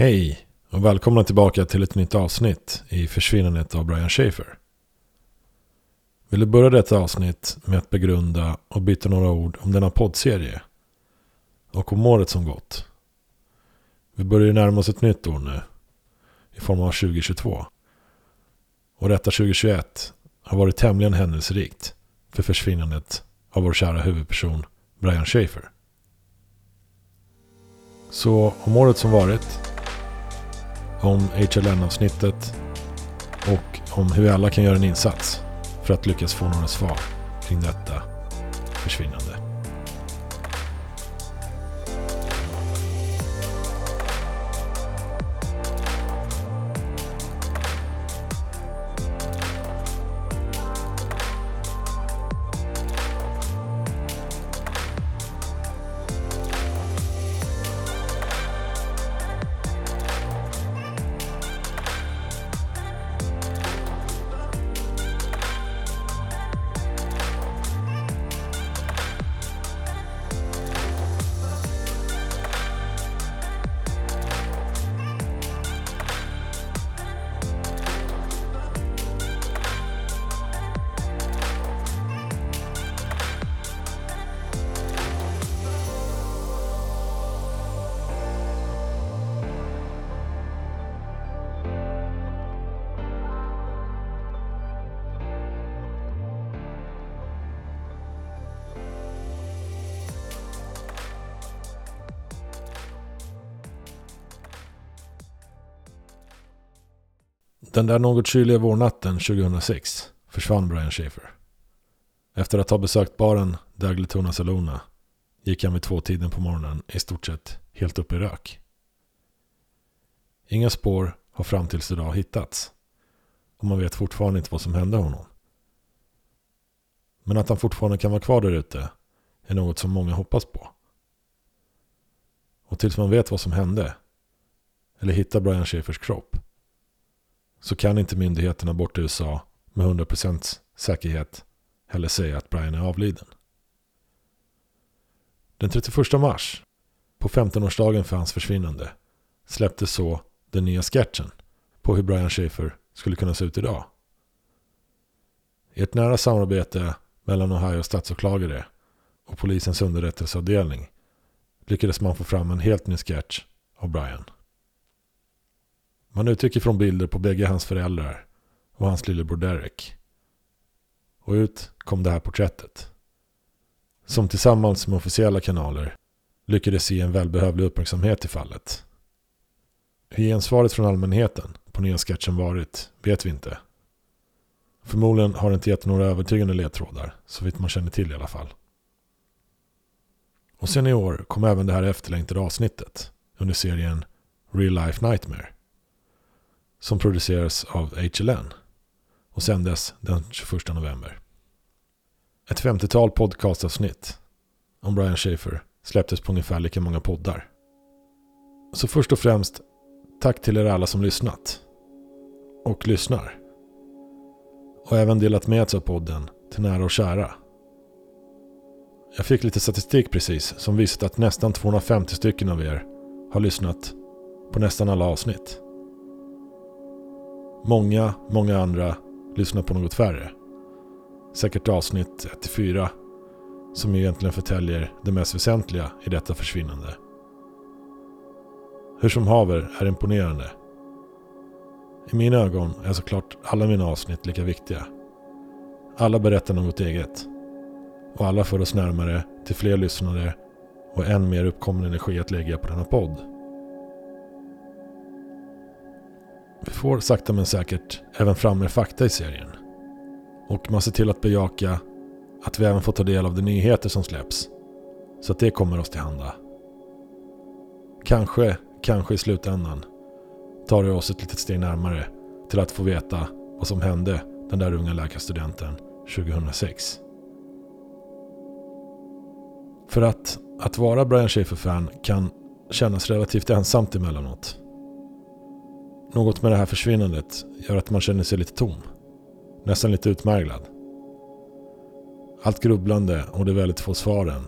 Hej och välkomna tillbaka till ett nytt avsnitt i försvinnandet av Brian Schaefer. Vill du börja detta avsnitt med att begrunda och byta några ord om denna poddserie och om året som gått. Vi börjar närma oss ett nytt år nu i form av 2022. Och detta 2021 har varit tämligen händelserikt för försvinnandet av vår kära huvudperson Brian Schaefer. Så om året som varit om HLN-avsnittet och om hur vi alla kan göra en insats för att lyckas få några svar kring detta försvinnande. Den där något kyliga vårnatten 2006 försvann Brian Schaefer. Efter att ha besökt baren Dagletona Salona gick han vid tvåtiden på morgonen i stort sett helt upp i rök. Inga spår har fram tills idag hittats och man vet fortfarande inte vad som hände honom. Men att han fortfarande kan vara kvar där ute är något som många hoppas på. Och tills man vet vad som hände eller hittar Brian Schaefers kropp så kan inte myndigheterna borta i USA med 100% säkerhet heller säga att Brian är avliden. Den 31 mars, på 15-årsdagen för hans försvinnande, släpptes så den nya sketchen på hur Brian Schaefer skulle kunna se ut idag. I ett nära samarbete mellan Ohio statsåklagare och polisens underrättelseavdelning lyckades man få fram en helt ny sketch av Brian. Man utgick ifrån bilder på bägge hans föräldrar och hans lillebror Derek. Och ut kom det här porträttet. Som tillsammans med officiella kanaler lyckades ge en välbehövlig uppmärksamhet i fallet. Hur gensvaret från allmänheten på nya sketchen varit vet vi inte. Förmodligen har det inte gett några övertygande ledtrådar, så vitt man känner till i alla fall. Och sen i år kom även det här efterlängtade avsnittet under serien Real Life Nightmare som producerades av HLN och sändes den 21 november. Ett 50-tal podcastavsnitt om Brian Schaefer släpptes på ungefär lika många poddar. Så först och främst, tack till er alla som lyssnat. Och lyssnar. Och även delat med sig av podden till nära och kära. Jag fick lite statistik precis som visat att nästan 250 stycken av er har lyssnat på nästan alla avsnitt. Många, många andra lyssnar på något färre. Säkert avsnitt 1-4 som egentligen förtäljer det mest väsentliga i detta försvinnande. Hur som haver är imponerande. I mina ögon är såklart alla mina avsnitt lika viktiga. Alla berättar något eget. Och alla för oss närmare till fler lyssnare och än mer uppkommen energi att lägga på denna podd. Vi får sakta men säkert även fram mer fakta i serien. Och man ser till att bejaka att vi även får ta del av de nyheter som släpps. Så att det kommer oss till handa. Kanske, kanske i slutändan tar det oss ett litet steg närmare till att få veta vad som hände den där unga läkarstudenten 2006. För att, att vara Brian Schaefer-fan kan kännas relativt ensamt emellanåt. Något med det här försvinnandet gör att man känner sig lite tom. Nästan lite utmärglad. Allt grubblande och de väldigt få svaren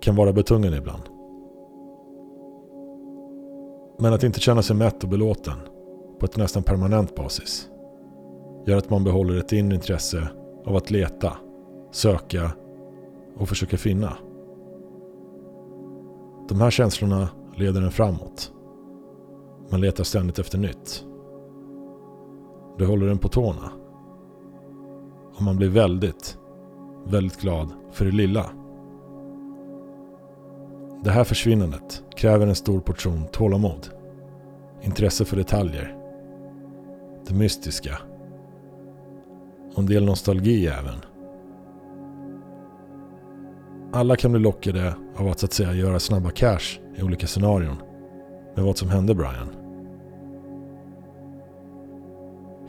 kan vara betungande ibland. Men att inte känna sig mätt och belåten på ett nästan permanent basis gör att man behåller ett inre intresse av att leta, söka och försöka finna. De här känslorna leder en framåt. Man letar ständigt efter nytt. Det håller en på tårna. Och man blir väldigt, väldigt glad för det lilla. Det här försvinnandet kräver en stor portion tålamod, intresse för detaljer, det mystiska och en del nostalgi även. Alla kan bli lockade av att så att säga göra snabba cash i olika scenarion med vad som hände Brian.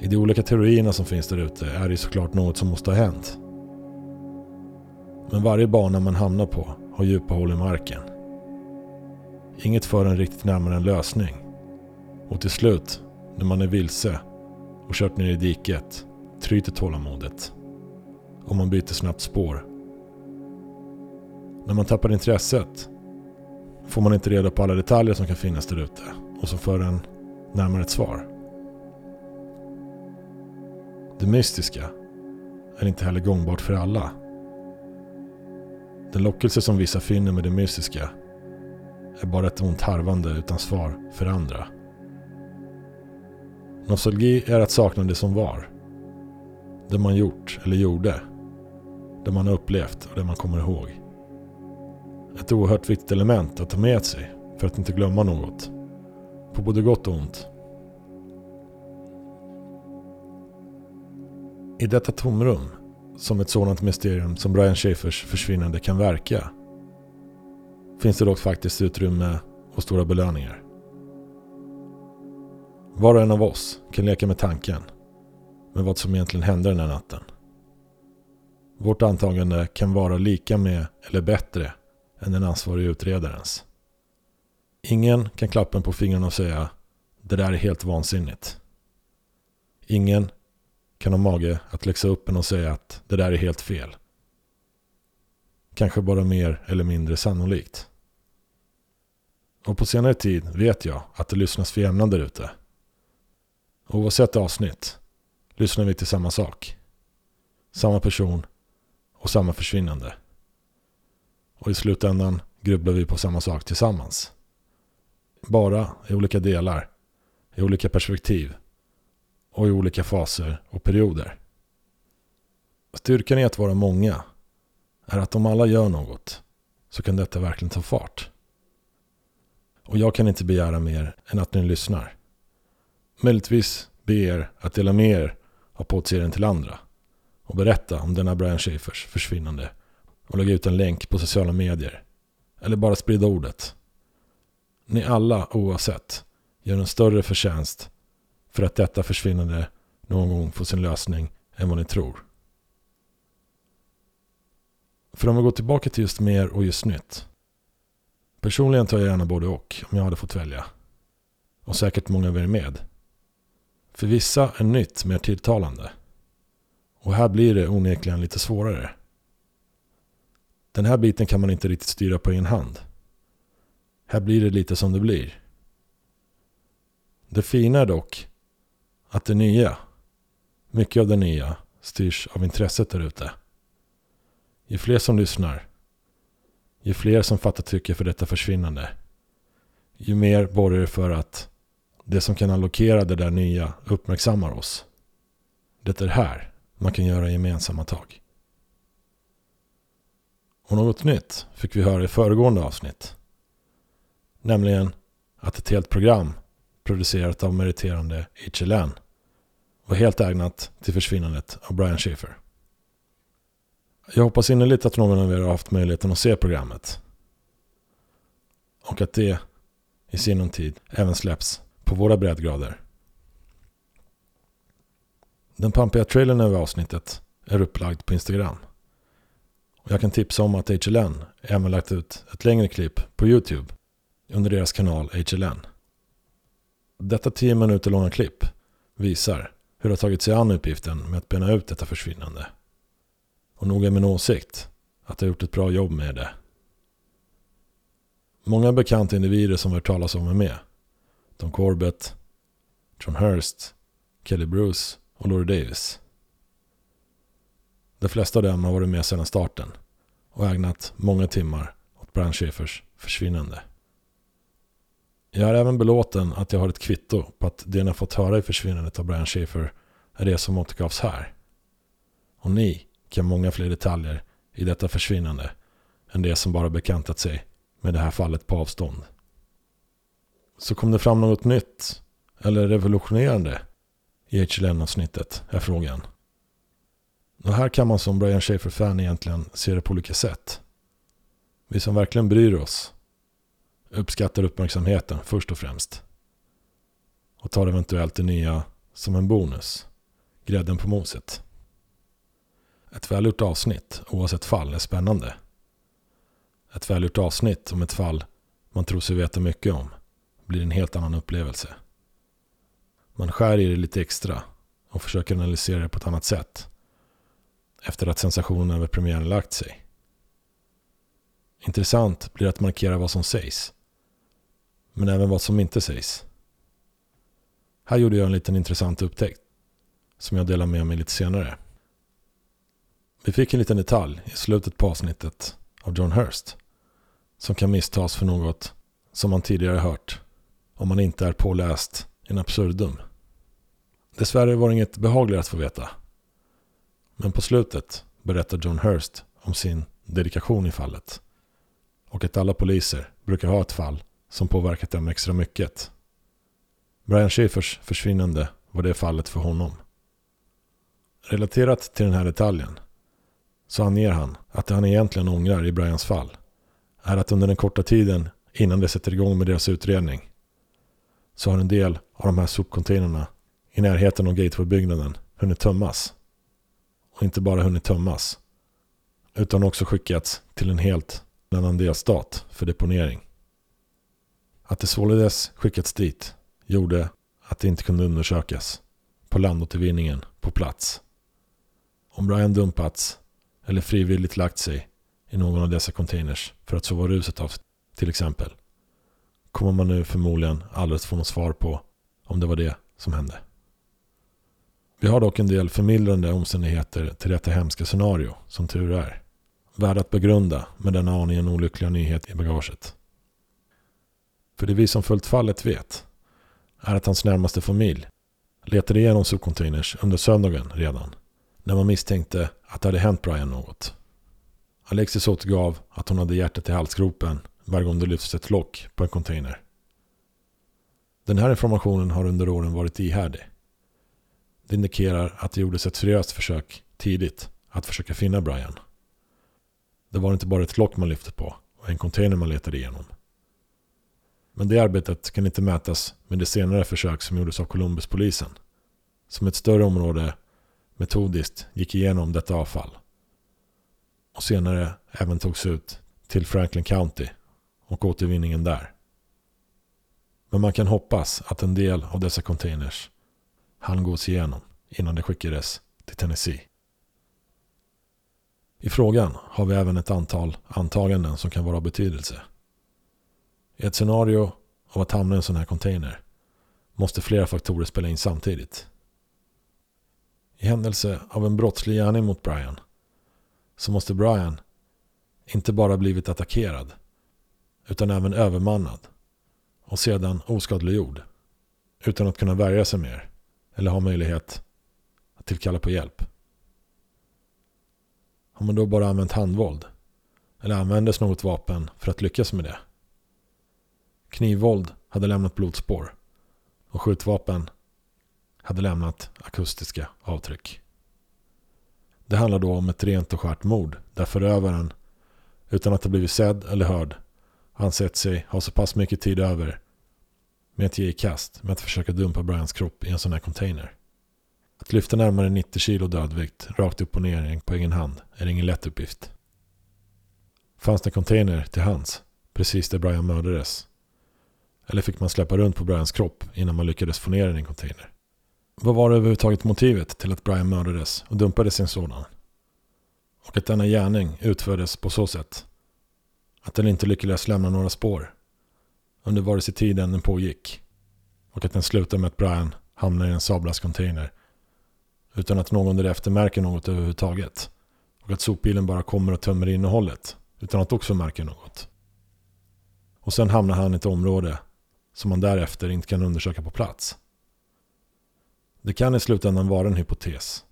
I de olika teorierna som finns där ute är det såklart något som måste ha hänt. Men varje bana man hamnar på har djupa hål i marken. Inget för en riktigt närmare en lösning. Och till slut, när man är vilse och kört ner i diket, tryter tålamodet. Och man byter snabbt spår. När man tappar intresset får man inte reda på alla detaljer som kan finnas där ute och som för en närmare ett svar. Det mystiska är inte heller gångbart för alla. Den lockelse som vissa finner med det mystiska är bara ett ont harvande utan svar för andra. Nostalgi är att sakna det som var. Det man gjort eller gjorde. Det man har upplevt och det man kommer ihåg. Ett oerhört viktigt element att ta med sig för att inte glömma något. På både gott och ont. I detta tomrum, som ett sådant mysterium som Brian Schafers försvinnande kan verka, finns det dock faktiskt utrymme och stora belöningar. Var och en av oss kan leka med tanken med vad som egentligen hände den här natten. Vårt antagande kan vara lika med eller bättre än den ansvarige utredarens. Ingen kan klappa en på fingrarna och säga det där är helt vansinnigt. Ingen kan ha mage att läxa upp en och säga att det där är helt fel. Kanske bara mer eller mindre sannolikt. Och på senare tid vet jag att det lyssnas för jämna där ute. Oavsett avsnitt lyssnar vi till samma sak. Samma person och samma försvinnande. Och i slutändan grubblar vi på samma sak tillsammans. Bara i olika delar, i olika perspektiv och i olika faser och perioder. Styrkan i att vara många är att om alla gör något så kan detta verkligen ta fart. Och jag kan inte begära mer än att ni lyssnar. Möjligtvis be er att dela med er av poddserien till andra och berätta om denna Brian Schafers försvinnande och lägga ut en länk på sociala medier. Eller bara sprida ordet. Ni alla oavsett gör en större förtjänst för att detta försvinnande någon gång får sin lösning än vad ni tror. För om vi går tillbaka till just mer och just nytt. Personligen tar jag gärna både och om jag hade fått välja. Och säkert många av er med. För vissa är nytt mer tilltalande. Och här blir det onekligen lite svårare. Den här biten kan man inte riktigt styra på egen hand. Här blir det lite som det blir. Det fina är dock att det nya, mycket av det nya, styrs av intresset där ute. Ju fler som lyssnar, ju fler som fattar tycke för detta försvinnande, ju mer borgar det för att det som kan allokera det där nya uppmärksammar oss. Det är här man kan göra gemensamma tag. Och något nytt fick vi höra i föregående avsnitt. Nämligen att ett helt program producerat av meriterande HLN var helt ägnat till försvinnandet av Brian Schaefer. Jag hoppas innerligt att någon av er har haft möjligheten att se programmet. Och att det i sinom tid även släpps på våra breddgrader. Den pampiga trailern över avsnittet är upplagd på Instagram. Och jag kan tipsa om att HLN även lagt ut ett längre klipp på YouTube under deras kanal HLN. Detta 10 minuter långa klipp visar hur de tagit sig an uppgiften med att bena ut detta försvinnande. Och nog är min åsikt att de gjort ett bra jobb med det. Många bekanta individer som vi hört talas om är med. Tom Corbett, John Hurst, Kelly Bruce och Laurie Davis. De flesta av dem har varit med sedan starten och ägnat många timmar åt Brian Schaefers försvinnande. Jag är även belåten att jag har ett kvitto på att det ni har fått höra i försvinnandet av Brian Schaefer är det som återgavs här. Och ni kan många fler detaljer i detta försvinnande än det som bara bekantat sig med det här fallet på avstånd. Så kom det fram något nytt eller revolutionerande i HLN-avsnittet är frågan. Och här kan man som Brian Schaefer-fan egentligen se det på olika sätt. Vi som verkligen bryr oss uppskattar uppmärksamheten först och främst. Och tar eventuellt det nya som en bonus. Grädden på moset. Ett välgjort avsnitt, oavsett fall, är spännande. Ett välgjort avsnitt om ett fall man tror sig veta mycket om blir en helt annan upplevelse. Man skär i det lite extra och försöker analysera det på ett annat sätt efter att sensationen över premiären lagt sig. Intressant blir att markera vad som sägs, men även vad som inte sägs. Här gjorde jag en liten intressant upptäckt som jag delar med mig lite senare. Vi fick en liten detalj i slutet på avsnittet av John Hurst som kan misstas för något som man tidigare hört om man inte är påläst in absurdum. Dessvärre var det inget behagligare att få veta. Men på slutet berättar John Hurst om sin dedikation i fallet. Och att alla poliser brukar ha ett fall som påverkat dem extra mycket. Brian Schaefers försvinnande var det fallet för honom. Relaterat till den här detaljen så anger han att det han egentligen ångrar i Brians fall är att under den korta tiden innan de sätter igång med deras utredning så har en del av de här sopcontainrarna i närheten av Gateway-byggnaden hunnit tömmas. Och inte bara hunnit tömmas utan också skickats till en helt annan delstat för deponering. Att det således skickats dit gjorde att det inte kunde undersökas på landåtervinningen på plats. Om Brian dumpats eller frivilligt lagt sig i någon av dessa containers för att sova ruset av till exempel kommer man nu förmodligen aldrig att få något svar på om det var det som hände. Vi har dock en del förmildrande omständigheter till detta hemska scenario, som tur är. Värd att begrunda med denna aningen olyckliga nyhet i bagaget. För det vi som följt fallet vet är att hans närmaste familj letade igenom sopcontainers under söndagen redan när man misstänkte att det hade hänt Brian något. Alexis återgav att hon hade hjärtat i halsgropen varje gång det lyfts ett lock på en container. Den här informationen har under åren varit ihärdig. Det indikerar att det gjordes ett seriöst försök tidigt att försöka finna Brian. Det var inte bara ett lock man lyfte på och en container man letade igenom. Men det arbetet kan inte mätas med det senare försök som gjordes av Columbuspolisen. Som ett större område metodiskt gick igenom detta avfall. Och senare även togs ut till Franklin County och återvinningen där. Men man kan hoppas att en del av dessa containers hann gås igenom innan de skickades till Tennessee. I frågan har vi även ett antal antaganden som kan vara av betydelse. I ett scenario av att hamna i en sån här container måste flera faktorer spela in samtidigt. I händelse av en brottslig gärning mot Brian så måste Brian inte bara blivit attackerad utan även övermannad och sedan oskadliggjord utan att kunna värja sig mer eller ha möjlighet att tillkalla på hjälp. Har man då bara använt handvåld? Eller användes något vapen för att lyckas med det? Knivvåld hade lämnat blodspår och skjutvapen hade lämnat akustiska avtryck. Det handlar då om ett rent och skärt mord där förövaren, utan att ha blivit sedd eller hörd, ansett sig ha så pass mycket tid över med att ge i kast med att försöka dumpa Brians kropp i en sån här container. Att lyfta närmare 90 kilo dödvikt rakt upp och ner på egen hand är ingen lätt uppgift. Fanns det container till hands precis där Brian mördades? Eller fick man släppa runt på Brians kropp innan man lyckades få ner den i en container? Vad var överhuvudtaget motivet till att Brian mördades och dumpades i en sådan? Och att denna gärning utfördes på så sätt att den inte lyckades lämna några spår under vare sig tiden den pågick och att den slutade med att Brian hamnar i en Sablas container utan att någon därefter märker något överhuvudtaget. Och att sopbilen bara kommer och tömmer innehållet utan att också märka något. Och sen hamnar han i ett område som man därefter inte kan undersöka på plats. Det kan i slutändan vara en hypotes.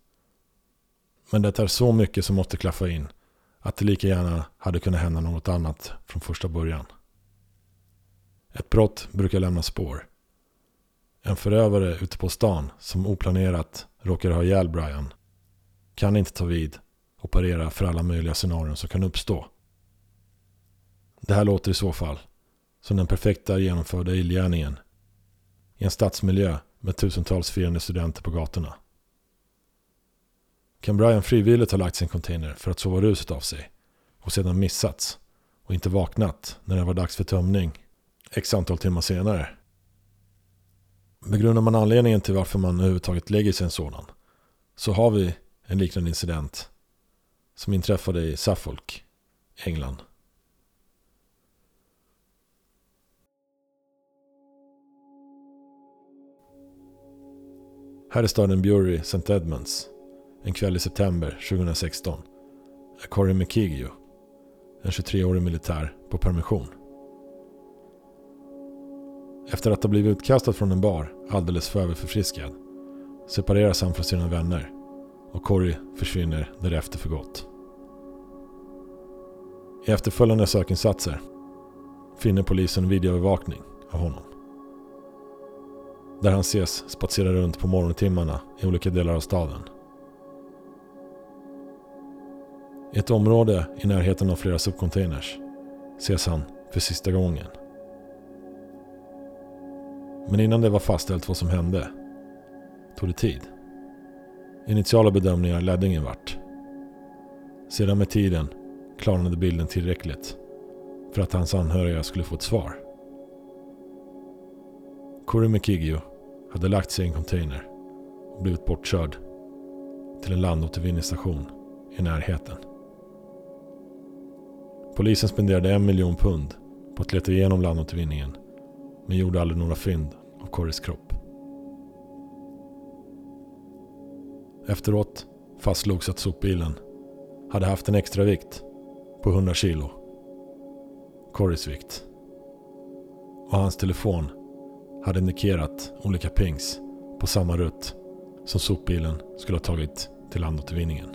Men det är så mycket som måste klaffa in att det lika gärna hade kunnat hända något annat från första början. Ett brott brukar lämna spår. En förövare ute på stan som oplanerat råkar ha ihjäl Brian kan inte ta vid och parera för alla möjliga scenarion som kan uppstå. Det här låter i så fall som den perfekta genomförda illgärningen i en stadsmiljö med tusentals firande studenter på gatorna. Kan Brian frivilligt ha lagt sin container för att sova ruset av sig och sedan missats och inte vaknat när det var dags för tömning x antal timmar senare? Begrundar man anledningen till varför man överhuvudtaget lägger sig en sådan så har vi en liknande incident som inträffade i Suffolk, England. Här i staden Bury, St. Edmunds, en kväll i september 2016, är Corey McKeegue, en 23-årig militär, på permission. Efter att ha blivit utkastad från en bar, alldeles för överförfriskad, separeras han från sina vänner och Corey försvinner därefter för gott. I efterföljande sökinsatser finner polisen videoövervakning av honom. Där han ses spatsera runt på morgontimmarna i olika delar av staden. I ett område i närheten av flera subcontainers ses han för sista gången. Men innan det var fastställt vad som hände tog det tid. Initiala bedömningar ledde ingen vart. Sedan med tiden klarnade bilden tillräckligt för att hans anhöriga skulle få ett svar. Corey McKiggio hade lagt sig i en container och blivit bortkörd till en landåtervinningsstation i närheten. Polisen spenderade en miljon pund på att leta igenom landåtervinningen men gjorde aldrig några fynd av Corys kropp. Efteråt fastslogs att sopbilen hade haft en extra vikt på 100 kilo. Corys vikt. Och hans telefon hade indikerat olika pings på samma rutt som sopbilen skulle ha tagit till landåtervinningen.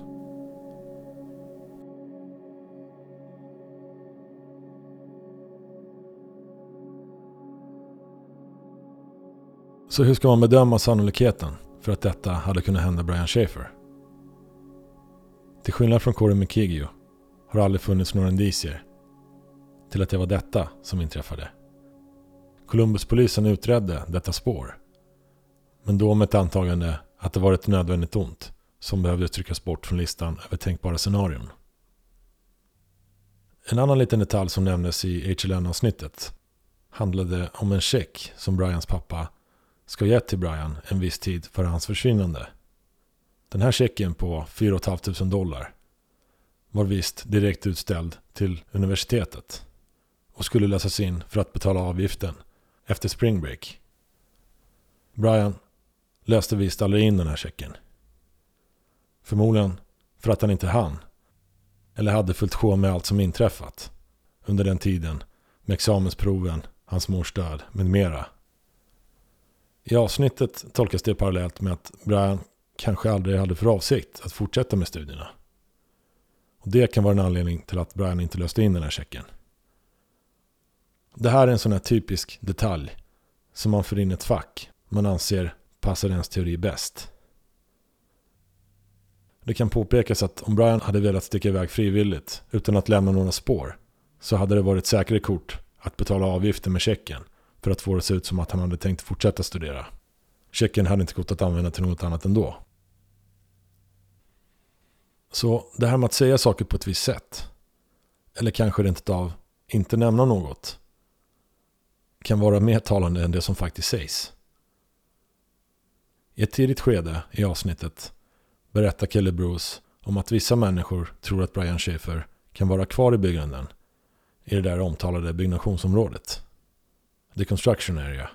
Så hur ska man bedöma sannolikheten för att detta hade kunnat hända Brian Schaefer? Till skillnad från Corey McKiggio har det aldrig funnits några indicier till att det var detta som inträffade. Columbuspolisen utredde detta spår. Men då med ett antagande att det var ett nödvändigt ont som behövde tryckas bort från listan över tänkbara scenarion. En annan liten detalj som nämndes i HLN-avsnittet handlade om en check som Brians pappa ska gett till Brian en viss tid före hans försvinnande. Den här checken på 4 500 dollar var visst direkt utställd till universitetet och skulle läsas in för att betala avgiften efter spring break. Brian löste visst aldrig in den här checken. Förmodligen för att han inte hann. Eller hade fullt sjå med allt som inträffat under den tiden med examensproven, hans mors död med mera. I avsnittet tolkas det parallellt med att Brian kanske aldrig hade för avsikt att fortsätta med studierna. Och Det kan vara en anledning till att Brian inte löste in den här checken. Det här är en sån här typisk detalj som man för in ett fack man anser passar ens teori bäst. Det kan påpekas att om Brian hade velat sticka iväg frivilligt utan att lämna några spår så hade det varit säkrare kort att betala avgiften med checken för att få det att se ut som att han hade tänkt fortsätta studera. Checken hade inte gått att använda till något annat ändå. Så det här med att säga saker på ett visst sätt, eller kanske rent av inte nämna något, kan vara mer talande än det som faktiskt sägs. I ett tidigt skede i avsnittet berättar Kelly Bruce om att vissa människor tror att Brian Schaefer kan vara kvar i byggnaden i det där omtalade byggnationsområdet. The Construction Area.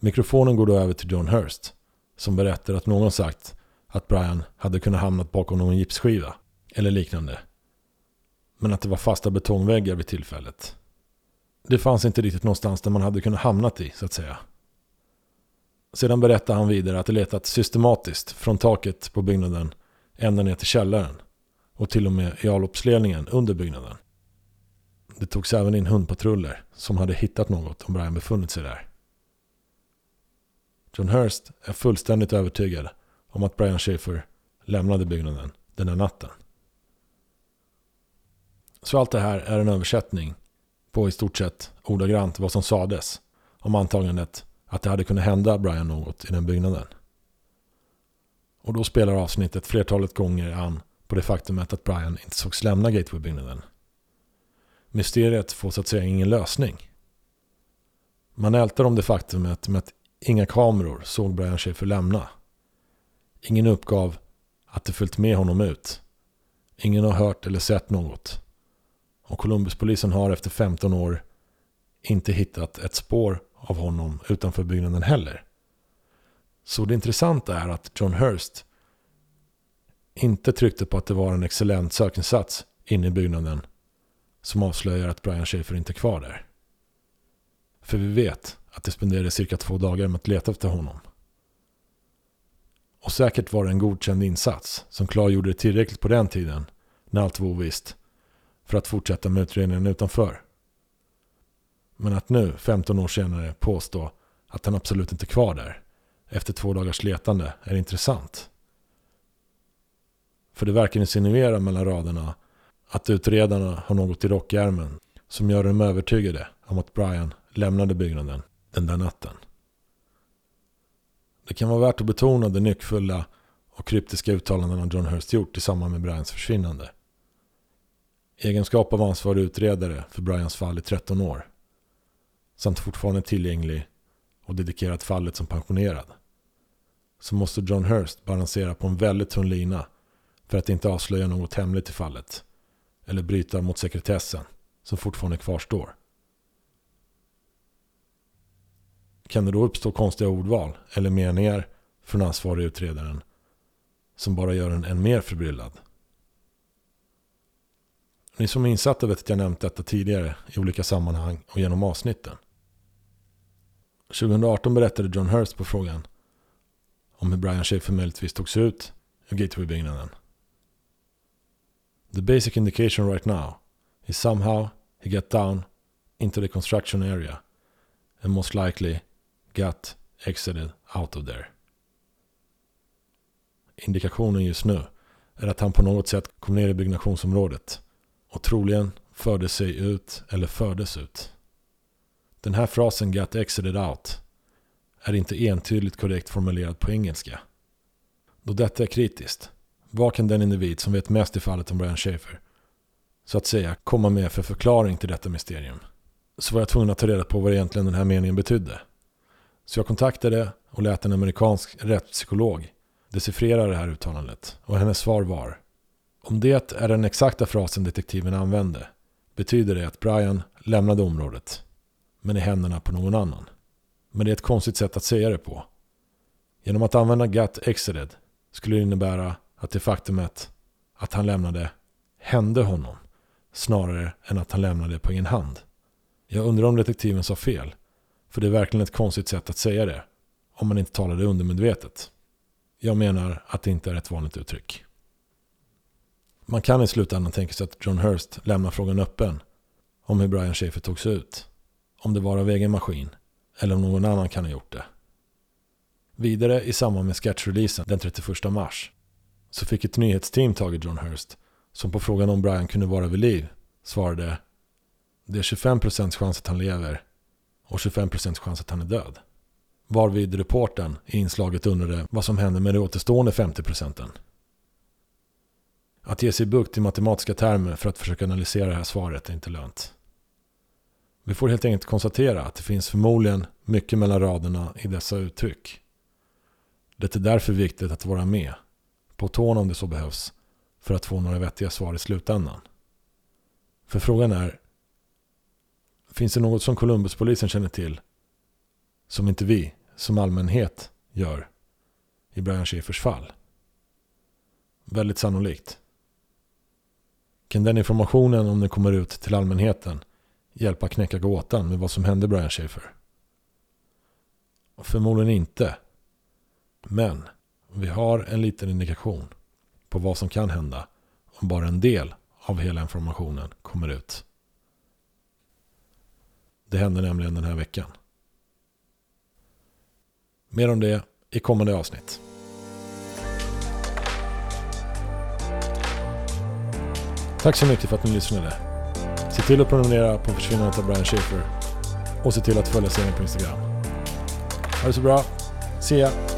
Mikrofonen går då över till John Hurst som berättar att någon sagt att Brian hade kunnat hamnat bakom någon gipsskiva eller liknande. Men att det var fasta betongväggar vid tillfället. Det fanns inte riktigt någonstans där man hade kunnat hamnat i, så att säga. Sedan berättar han vidare att det letat systematiskt från taket på byggnaden ända ner till källaren och till och med i avloppsledningen under byggnaden. Det togs även in hundpatruller som hade hittat något om Brian befunnit sig där. John Hurst är fullständigt övertygad om att Brian Schaefer lämnade byggnaden den där natten. Så allt det här är en översättning på i stort sett ordagrant vad som sades om antagandet att det hade kunnat hända Brian något i den byggnaden. Och då spelar avsnittet flertalet gånger an på det faktumet att Brian inte sågs lämna Gateway-byggnaden. Mysteriet får så att säga ingen lösning. Man ältar om det faktumet med att inga kameror såg Brian Schaefer lämna. Ingen uppgav att det följt med honom ut. Ingen har hört eller sett något. Och Columbuspolisen har efter 15 år inte hittat ett spår av honom utanför byggnaden heller. Så det intressanta är att John Hurst inte tryckte på att det var en excellent sökinsats inne i byggnaden som avslöjar att Brian Schaefer inte är kvar där. För vi vet att det spenderade cirka två dagar med att leta efter honom. Och säkert var det en godkänd insats som klargjorde det tillräckligt på den tiden, när allt var ovisst, för att fortsätta med utredningen utanför. Men att nu, 15 år senare, påstå att han absolut inte är kvar där, efter två dagars letande, är intressant. För det verkar insinuera mellan raderna att utredarna har något i rockärmen som gör dem övertygade om att Brian lämnade byggnaden den där natten. Det kan vara värt att betona de nyckfulla och kryptiska uttalanden John Hurst gjort i samband med Brians försvinnande. I egenskap av ansvarig utredare för Brians fall i 13 år samt fortfarande tillgänglig och dedikerat fallet som pensionerad så måste John Hurst balansera på en väldigt tunn lina för att inte avslöja något hemligt i fallet eller bryta mot sekretessen som fortfarande kvarstår. Kan det då uppstå konstiga ordval eller meningar från ansvarig utredaren som bara gör en än mer förbryllad? Ni som är insatta vet att jag nämnt detta tidigare i olika sammanhang och genom avsnitten. 2018 berättade John Hurst på frågan om hur Brian Schaefer möjligtvis tog sig ut ur Gateway-byggnaden. The basic indication right now is somehow he got down into the construction area and most likely got exited out of there. Indikationen just nu är att han på något sätt kom ner i byggnationsområdet och troligen förde sig ut eller fördes ut. Den här frasen got exited out är inte entydigt korrekt formulerad på engelska. Då detta är kritiskt, vad kan den individ som vet mest i fallet om Brian Schaefer så att säga komma med för förklaring till detta mysterium? Så var jag tvungen att ta reda på vad egentligen den här meningen betydde. Så jag kontaktade och lät en amerikansk rättspsykolog decifrera det här uttalandet. Och hennes svar var om det är den exakta frasen detektiven använde betyder det att Brian lämnade området men i händerna på någon annan. Men det är ett konstigt sätt att säga det på. Genom att använda Gat exited skulle det innebära att det faktumet att han lämnade hände honom snarare än att han lämnade på egen hand. Jag undrar om detektiven sa fel för det är verkligen ett konstigt sätt att säga det. Om man inte talar det undermedvetet. Jag menar att det inte är ett vanligt uttryck. Man kan i slutändan tänka sig att John Hurst lämnar frågan öppen. Om hur Brian Schaefer tog sig ut. Om det var av egen maskin. Eller om någon annan kan ha gjort det. Vidare i samband med sketchreleasen den 31 mars. Så fick ett nyhetsteam tag i John Hurst. Som på frågan om Brian kunde vara vid liv svarade. Det är 25% chans att han lever och 25% chans att han är död. Varvid reporten i inslaget undrade vad som hände med de återstående 50%. Att ge sig bukt i matematiska termer för att försöka analysera det här svaret är inte lönt. Vi får helt enkelt konstatera att det finns förmodligen mycket mellan raderna i dessa uttryck. Det är därför viktigt att vara med, på tårna om det så behövs, för att få några vettiga svar i slutändan. För frågan är, Finns det något som Columbuspolisen känner till som inte vi som allmänhet gör i Brian Schiffers fall. Väldigt sannolikt. Kan den informationen, om den kommer ut till allmänheten, hjälpa knäcka gåtan med vad som hände Brian Schaefer? Förmodligen inte. Men vi har en liten indikation på vad som kan hända om bara en del av hela informationen kommer ut. Det hände nämligen den här veckan. Mer om det i kommande avsnitt. Tack så mycket för att ni lyssnade. Se till att prenumerera på Försvinnandet av Brian Schaefer och se till att följa serien på Instagram. Ha det så bra. See ya!